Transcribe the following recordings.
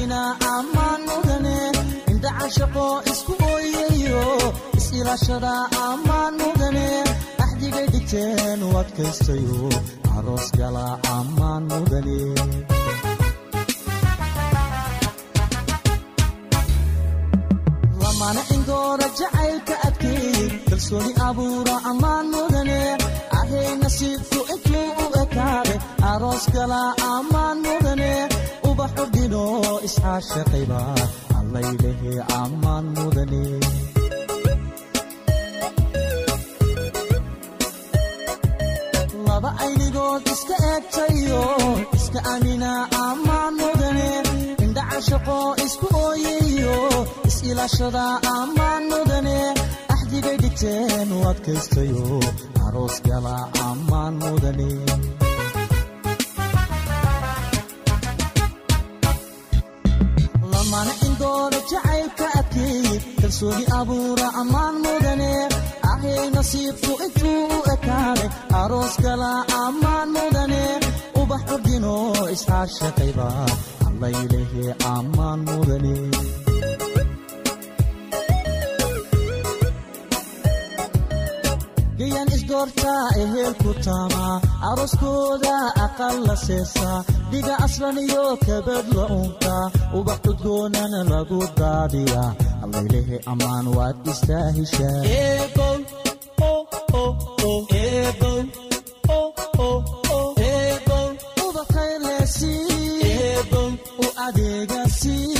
amina ammaan mudane indhacashaqo isku ooyayo is-ilaashada ammaan mudane axdigay dhigteen u adkaystayo aroos gala ammaan mudane lamana indoora jacaylka adkeey kalsooni abuura ammaan mudane ahay nasiibku intuu u ekaade aroos gala ammaan mudane ubax udhino iscaashaqayba allaylehe ammaan mudane laba aynigood iska eegtayo iska amina ammaan mudane indhacashaqo dhigteen u adkaystayo aroos gala ammaan mudane kalsooni abuura ammaan mudane ahay nasiibku intuu u ekaade aroos gala ammaan mudane ubax udhino iscaashaqayba allaylehe ammaan mudane. Gayan isdoortaa ehelku taamaa arooskooda aqal la seesaa dhiga aslan iyo kabad la unkaa ubax udgoonana lagu daadiyaa allaylehe ammaan waad istaahishaa u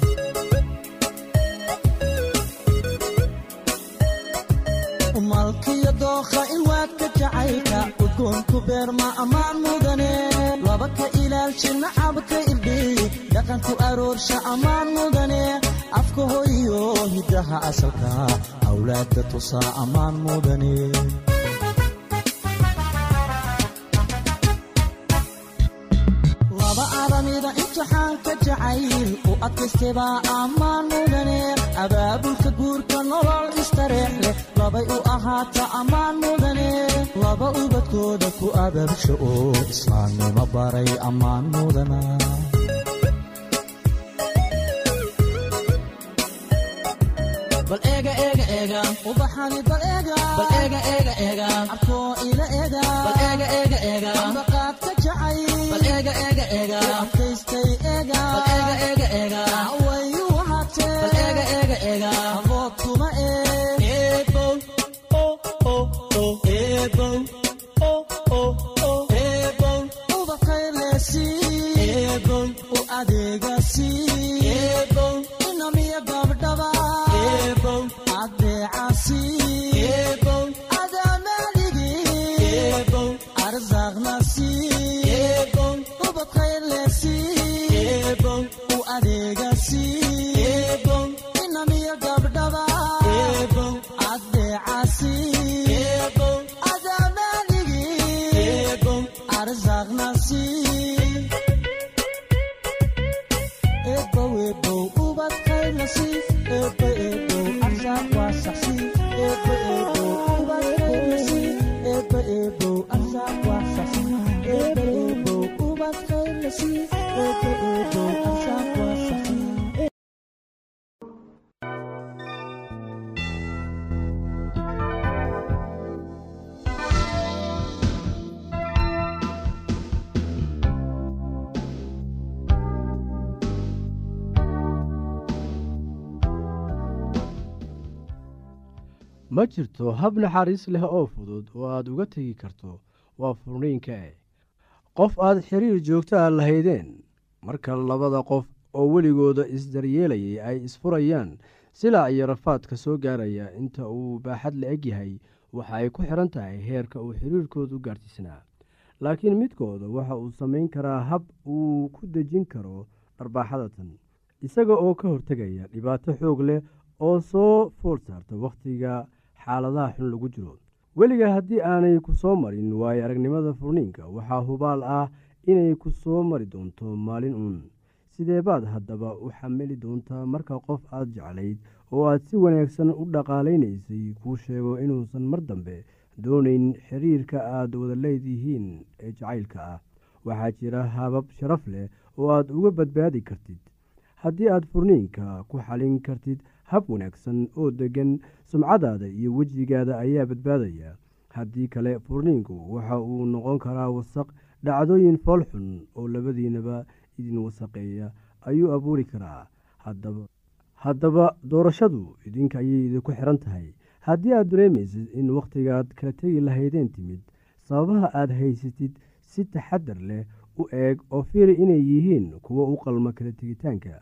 malkiyo dookha ilwaadka jacaylka udgoonku beerma ammaan mudane laba ka ilaalsha nacabka irdhiyi dhaqanku aroorsha ammaan mudane afka hoyo hiddaha asalka awlaadda tusaa ammaan mudane laba aramida imtixaanka jacayl u adkaystebaa ammaan mudane abaabulka guurka nolol istareex leh labay u ahaata ammaan mudane laba ubadkooda ku abaabsha oo islaamnimo baray ammaan mudana bal eega eega eega ubaxani bal eega bal eega eega eega abkoo ila eega bal eega eega eega ambaqaadka jacay bal eega ma jirto hab naxariis leh oo fudud oo aad uga tegi karto waa furniinka. E qof aad xiriir joogto a lahaydeen marka labada qof oo weligooda isdaryeelayay ay isfurayaan silaa iyo rafaadka soo gaaraya inta uu baaxad la eg yahay waxa ay ku xidhan tahay heerka uu xiriirkoodu gaarsiisnaa laakiin midkooda waxa uu samayn karaa hab uu ku dejin karo dharbaaxada tan isaga oo ka hortegaya dhibaato xoog leh oo soo fool saarta wakhtiga xaaladaha xun lagu jiro. Weliga haddii aanay ku soo marin waayo aragnimada furniinka. Waxaa hubaal ah inay ku soo mari doonto maalin uun. Sidee baad haddaba u xamili doontaa marka qof aad jeclayd oo aad si wanaagsan u dhaqaalaynaysay kuu sheego inuusan mar dambe doonayn xiriirka aad wada leedihiin ee jacaylka ah. Waxaa jira habab sharaf leh oo aad uga badbaadi kartid. Haddii aad furniinka ku xalin kartid hab wanaagsan oo deggan sumcadaada iyo wejigaada ayaa badbaadaya. Haddii kale furniinku waxa uu noqon karaa wasaq dhacdooyin fool xun oo labadiinaba idin wasaqeeya ayuu abuuri karaa. Haddaba doorashadu idinka ayay idinku xiran tahay. Haddii aad dareemaysid in wakhtigaad kala tegi lahaydeen timid sababaha aad haysatid si taxadar leh u eeg oo fiiri inay yihiin kuwo u qalma kala tegitaanka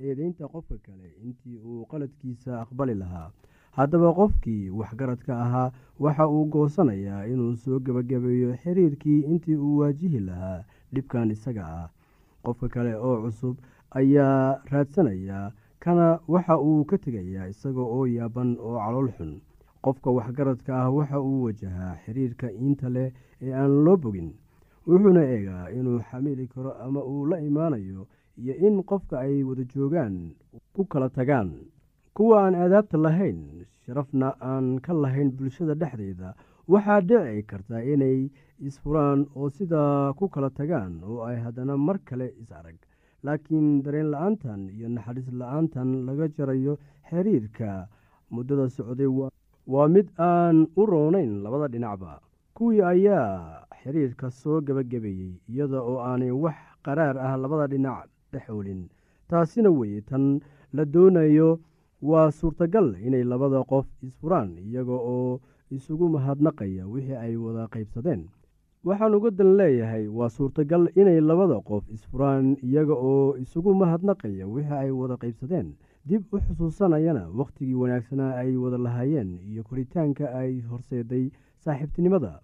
eedeynta qofka kale intii uu qaladkiisa aqbali lahaa. Haddaba qofkii waxgaradka ahaa waxa uu goosanayaa inuu soo gebagabeeyo xiriirkii intii uu waajihi lahaa dhibkan isaga ah. Qofka kale oo cusub ayaa raadsanaya kana waxa uu ka tegayaa isaga oo yaaban oo calool xun. Qofka waxgaradka ah waxa uu wajahaa xiriirka iinta leh ee aan loo bogin. Wuxuuna eegaa inuu xamili karo ama uu la imaanayo iyo in qofka ay wada joogaan ku kala tagaan. Kuwa aan aadaabta lahayn sharafna aan ka lahayn bulshada dhexdeeda waxaa dhici karta inay isfuraan oo sidaa ku kala tagaan oo ay haddana mar kale is arag. Laakiin dareen la'aantan iyo naxariis la'aantan laga jarayo xiriirka muddada socday waa mid aan u roonayn labada dhinacba. Kuwii ayaa xiriirka soo gebagabeeyey iyada oo aanay wax qaraar ah labada dhinac dhexoolin. Taasina weye tan la doonayo waa suurtagal inay labada qof isfuraan iyaga oo isugu mahadnaqaya wixii ay wada qaybsadeen. Waxaan uga dan leeyahay waa suurtagal inay labada qof isfuraan iyaga oo isugu mahadnaqaya wixii ay wada qaybsadeen. Dib u xusuusanayana wakhtigii wanaagsanaa ay wada lahaayeen iyo koritaanka ay horseeday saaxiibtinimada.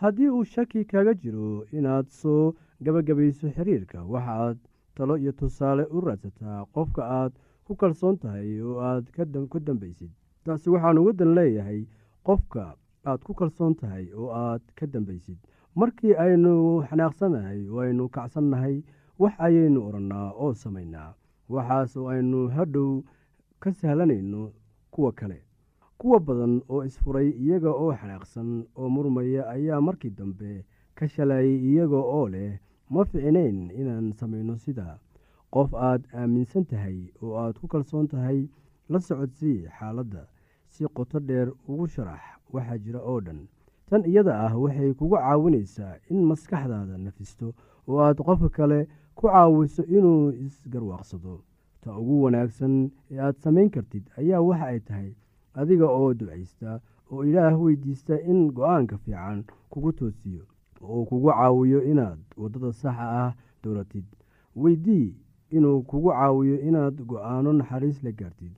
Haddii uu shaki kaga jiro inaad soo gabagabayso xiriirka waxaaad talo iyo tusaale u raadsataa qofka aad ku kalsoon tahay oo aad ku dambaysid. Taasi waxaan uga dan leeyahay qofka aad ku kalsoon tahay oo aad ka dambaysid. Markii aynu xanaaqsannahay oo aynu kacsannahay wax ayaynu odhannaa oo samaynaa. Waxaas oo aynu hadhow ka sahlanayno kuwa kale. Kuwa badan oo isfuray iyaga oo xanaaqsan oo murmaya ayaa markii dambe ka shalayay iyaga oo leh ma ficnayn inaan samayno sidaa qof aad aaminsan tahay oo aad ku kalsoon tahay la socodsii xaaladda si qoto dheer ugu sharax waxaa jira oo dhan. Tan iyada ah waxay kugu caawinaysaa in maskaxdaada nafisto oo aad qofka kale ku caawiso inuu isgarwaaqsado. Ta ugu wanaagsan ee aad samayn kartid ayaa waxa ay tahay adiga oo ducaysta oo ilaah weydiista in go'aanka fiican kugu toosiyo. oo uu kugu caawiyo inaad waddada saxa ah dowlatid weydii inuu kugu caawiyo inaad go'aano naxariis la gaartid.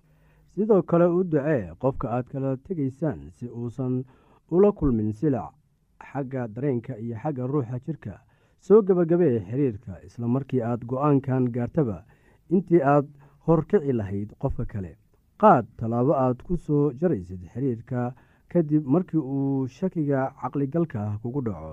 Sidoo kale u ducee qofka aad kala tegaysaan si uusan ula kulmin silac xagga dareenka iyo xagga ruuxa jirka. Soo gebagabee xiriirka isla markii aad go'aankan gaartaba intii aad horkici lahayd qofka kale. Qaad tallaabo aad ku soo jaraysid xiriirka kadib markii uu shakiga caqligalka kugu dhaco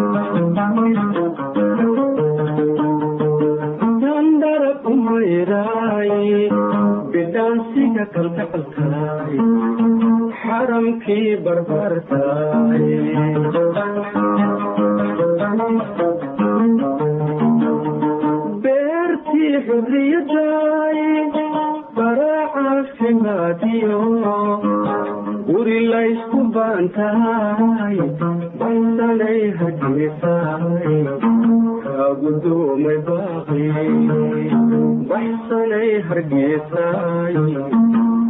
kumayraay bidhaansiga kalgacalkaay xaramkii barbarkaay beertii xurriyadaay baraacafimaadiyo guri laysku baantahay baysanay hadisaay kaagudoomay baaqi baxsanay hargeysaay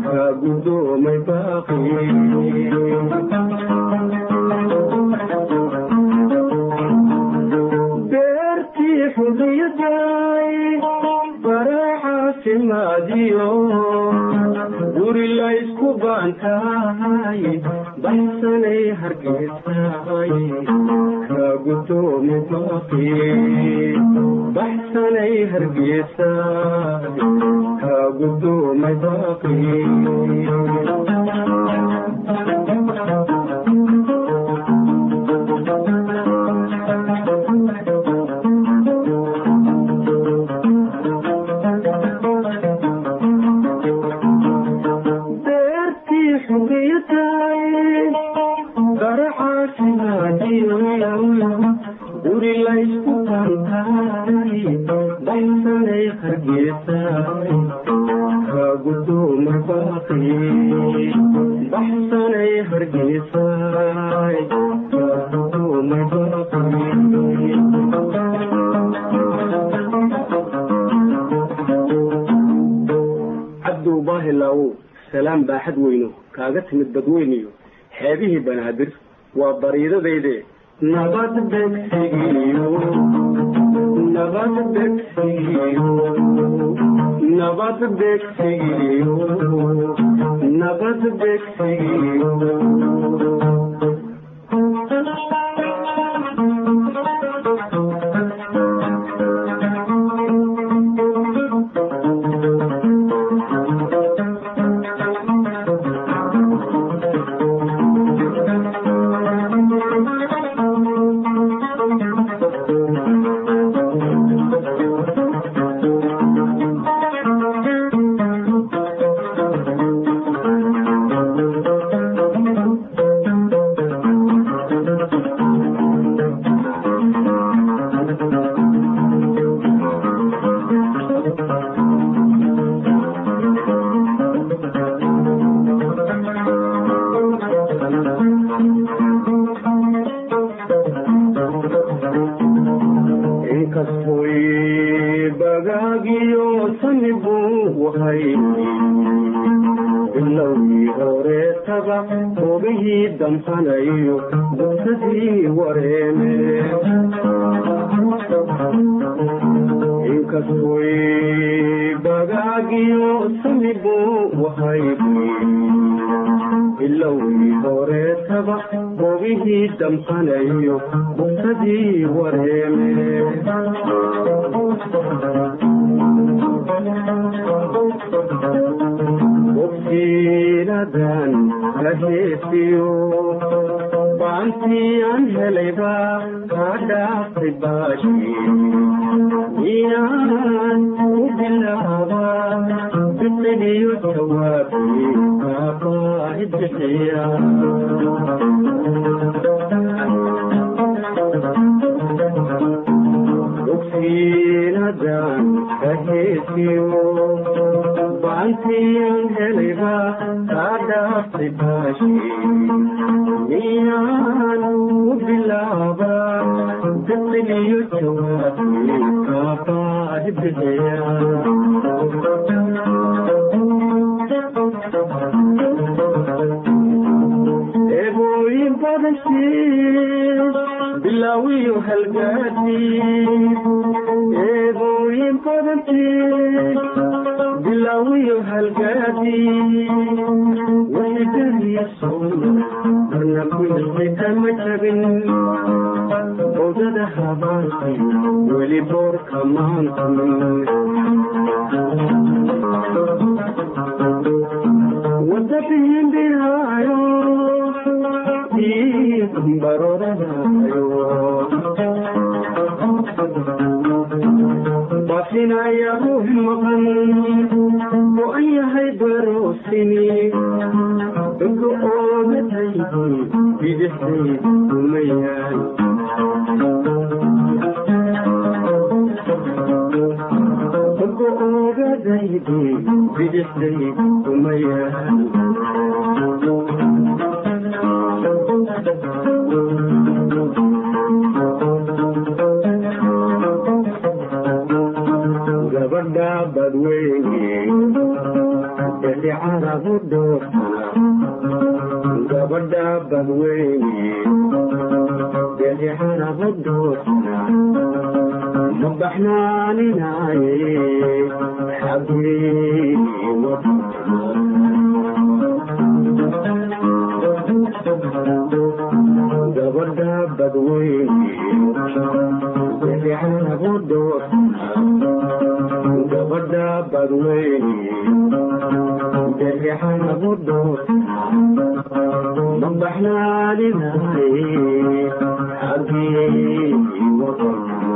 kaagudoomay baaqi beertii xurriyadaay baraacafimaadiyo guri laysku baantahay baxsanay hargeysaay kaagudoomi baaqi baxsanay hargeysaay kaagudoomay baaqi kaaga timid badweyniyo xeebihii banaadir waa bariidadayde nabad horeetaba hogihii damhanayo bugsadii wareeme inkastoy bagaagiyo sani buu wahay bilowgii horeetaba hogihii damhanayo bugsadii wareeme laheesiyo baantii aan helayba kaa dhaaftay baashi iyaan u bilaaba biqiliyo jawaabi aabaahi bixiya ogsiinadan kaheesiyo baantiyan helayba kaa odada habaanki weli boorka maantamin wadabihimbiraayo barodanayo bafinaya ruux maqan oo an yahay baroosini inka oogataydi bidixday umayaan inka oogadaydi bidixday gabadha badweyne bixi carabu dhoofana gabadha badweyne bixi carabu dhoofana ma baxnaaninaaye xagii gabadha badweyne فيحان غدو نضحنا لنفسي حبي وطننا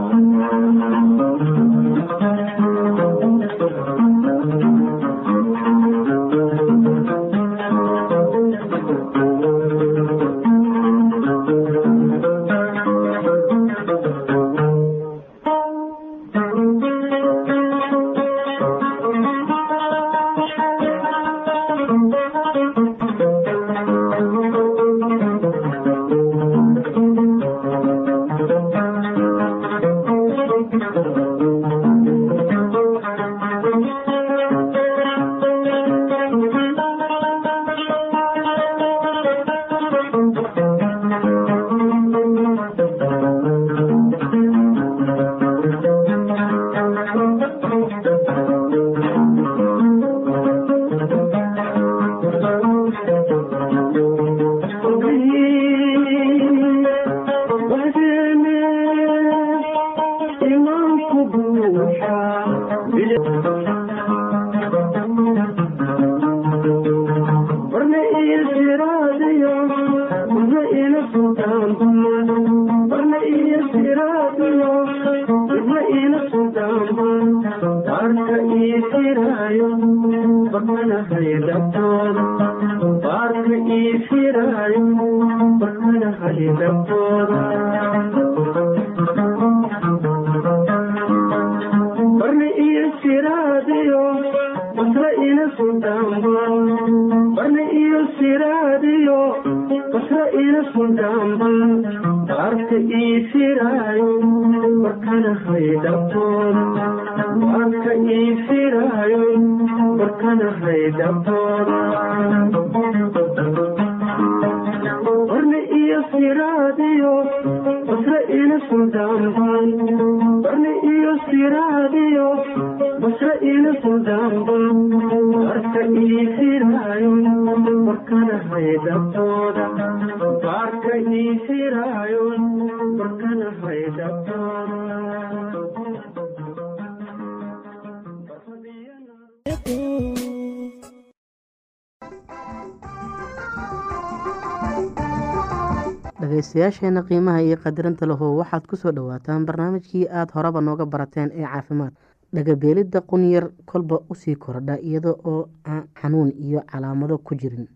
பாரதி சிராயும் Bharathi dhegeystayaasheena qiimaha iyo qadirinta lahu waxaad ku soo dhowaataan barnaamijkii aada horeba nooga barateen ee caafimaad dhagabeelidda qunyar kolba u sii kordha iyada oo aan xanuun iyo calaamado ku jirin.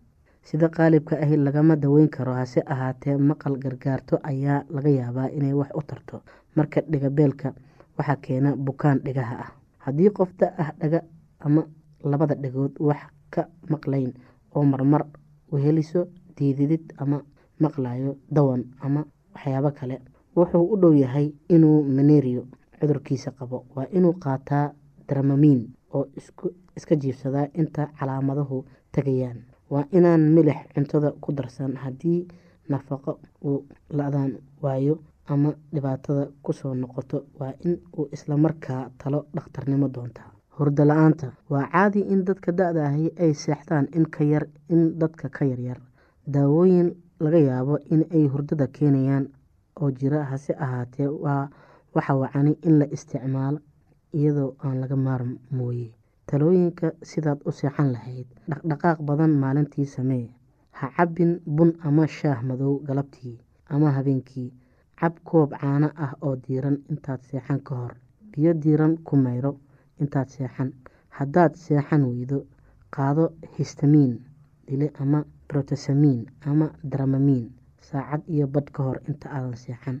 Sida qaalibka ahi lagama daweyn karo hase ahaatee maqal gargaarto ayaa laga yaabaa inay wax u tarto. Marka dhigabeelka waxaa keena bukaan dhigaha ah. Haddii qof da ah dhaga ama labada dhagood wax ka maqlayn oo marmar weheliso diididid ama maqlayo dawan ama waxyaabo kale wuxuu u dhow yahay inuu manerio cudurkiisa qabo. Waa inuu qaataa dramamiin oo iska jiifsadaa inta calaamaduhu tegayaan waa inaan milix cuntada ku darsan haddii nafaqo uu la-daan waayo ama dhibaatada ku soo noqoto. Waa in uu islamarkaa talo dhakhtarnimo doontaa hurdo la'aanta waa caadi in dadka da-da ahi ay seexdaan in ka yar in dadka ka yaryar daawooyin laga yaabo in ay hurdada keenayaan oo jira hase ahaatee waa waxa wacani in la isticmaalo iyadoo aan laga maarm mooye. Talooyinka sidaad u seexan lahayd dhaqdhaqaaq badan maalintii samee. Ha cabbin bun ama shaah madow galabtii ama habeenkii. Cab koob caano ah oo diiran intaad seexan ka hor. Biyo diiran ku mayro intaad seexan. Haddaad seexan weydo qaado histamiin dile ama brotesamiin ama dramamiin saacad iyo badh ka hor inta aadan seexan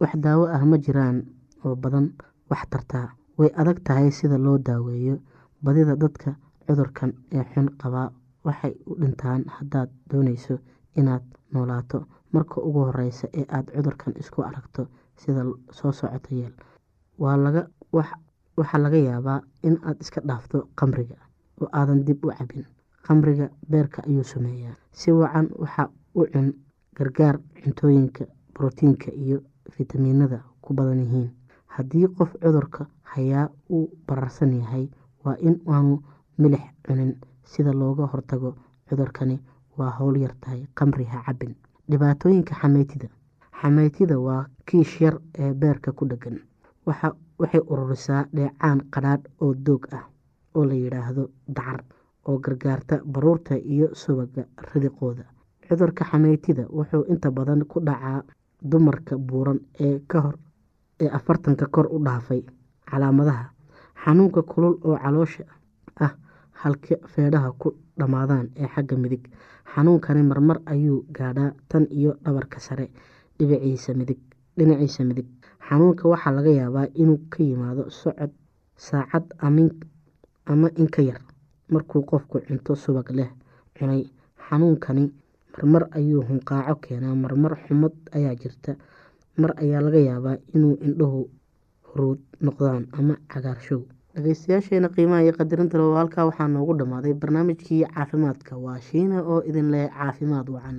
wax daawo ah ma jiraan oo badan wax tartaa. Way adag tahay sida loo daaweeyo badida dadka cudurkan ee xun qabaa waxay u dhintaan haddaad dooneyso inaad noolaato. Marka ugu horeysa ee aada cudurkan isku aragto sida soo socoto yeel waxaa laga yaabaa in aad iska dhaafto qamriga oo aadan dib u cabin qamriga beerka ayuu sameeyaa. Si wacan waxa u cun gargaar cuntooyinka brotiinka iyo fitamiinada ku badan yihiin. Haddii qof cudurka hayaa uu bararsan yahay waa in aanu milix cunin. Sida looga hortago cudurkani waa howl yar tahay qamri ha cabin dhibaatooyinka xameytida xameytida waa kiish yar ee beerka ku dhegan waxay ururisaa dheecaan qadhaadh oo doog ah oo la yidhaahdo dacar oo gargaarta baruurta iyo subaga ridiqooda. Cudurka xameytida wuxuu inta badan ku dhacaa dumarka buuran ee afartanka kor u dhaafay calaamadaha xanuunka kulul oo caloosha ah halka feedhaha ku dhammaadaan ee xagga midig. Xanuunkani marmar ayuu gaadhaa tan iyo dhabarka sare dhinaciisa midig. Xanuunka waxaa laga yaabaa inuu ka yimaado socod saacad ama inka yar markuu qofku cunto subag leh cunay. Xanuunkani marmar ayuu hunqaaco keenaa. Marmar xumad ayaa jirta. Mar ayaa laga yaabaa inuu indhuhu huruud noqdaan ama cagaarshow dhageystayaasheena qiimaha iyo qadarinta loo halkaa waxaa noogu dhammaaday. Barnaamijkii caafimaadka waa shiina oo idin leh caafimaad wacan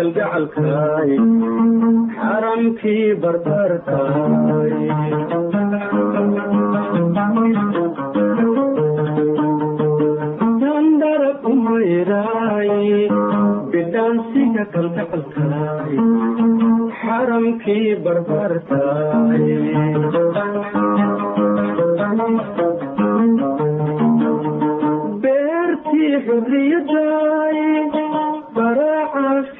kalgacalkaay xaram xaramkii barbartaay dandara kumayraay bidhaansiga kalgacalkaay beertii xurriyadaay bara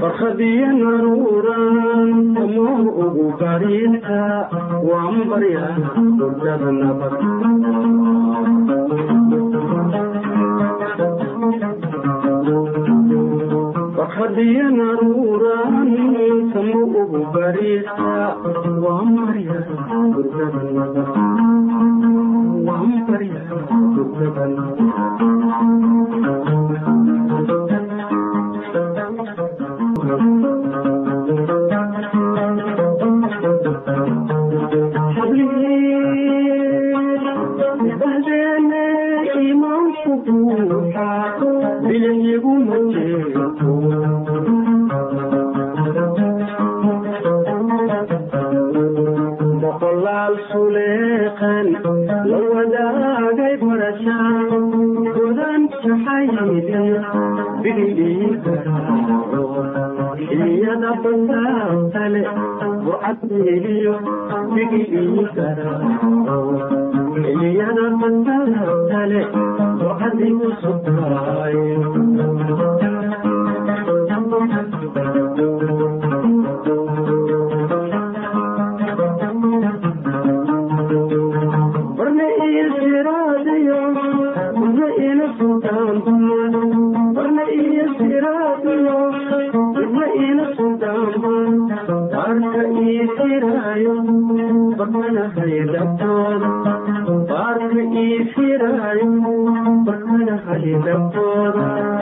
barkhadiyo naruuran amuu ugu bariinta waan barya hurdada nabad barkhadiyo naruuran amuu ugu bariinta waan barya hurdada nabad waan basaabtale bucadbeeliyo bigidhii garaaco xiliyada basaabtale ಸರಿದಪ್ಪೋದಾ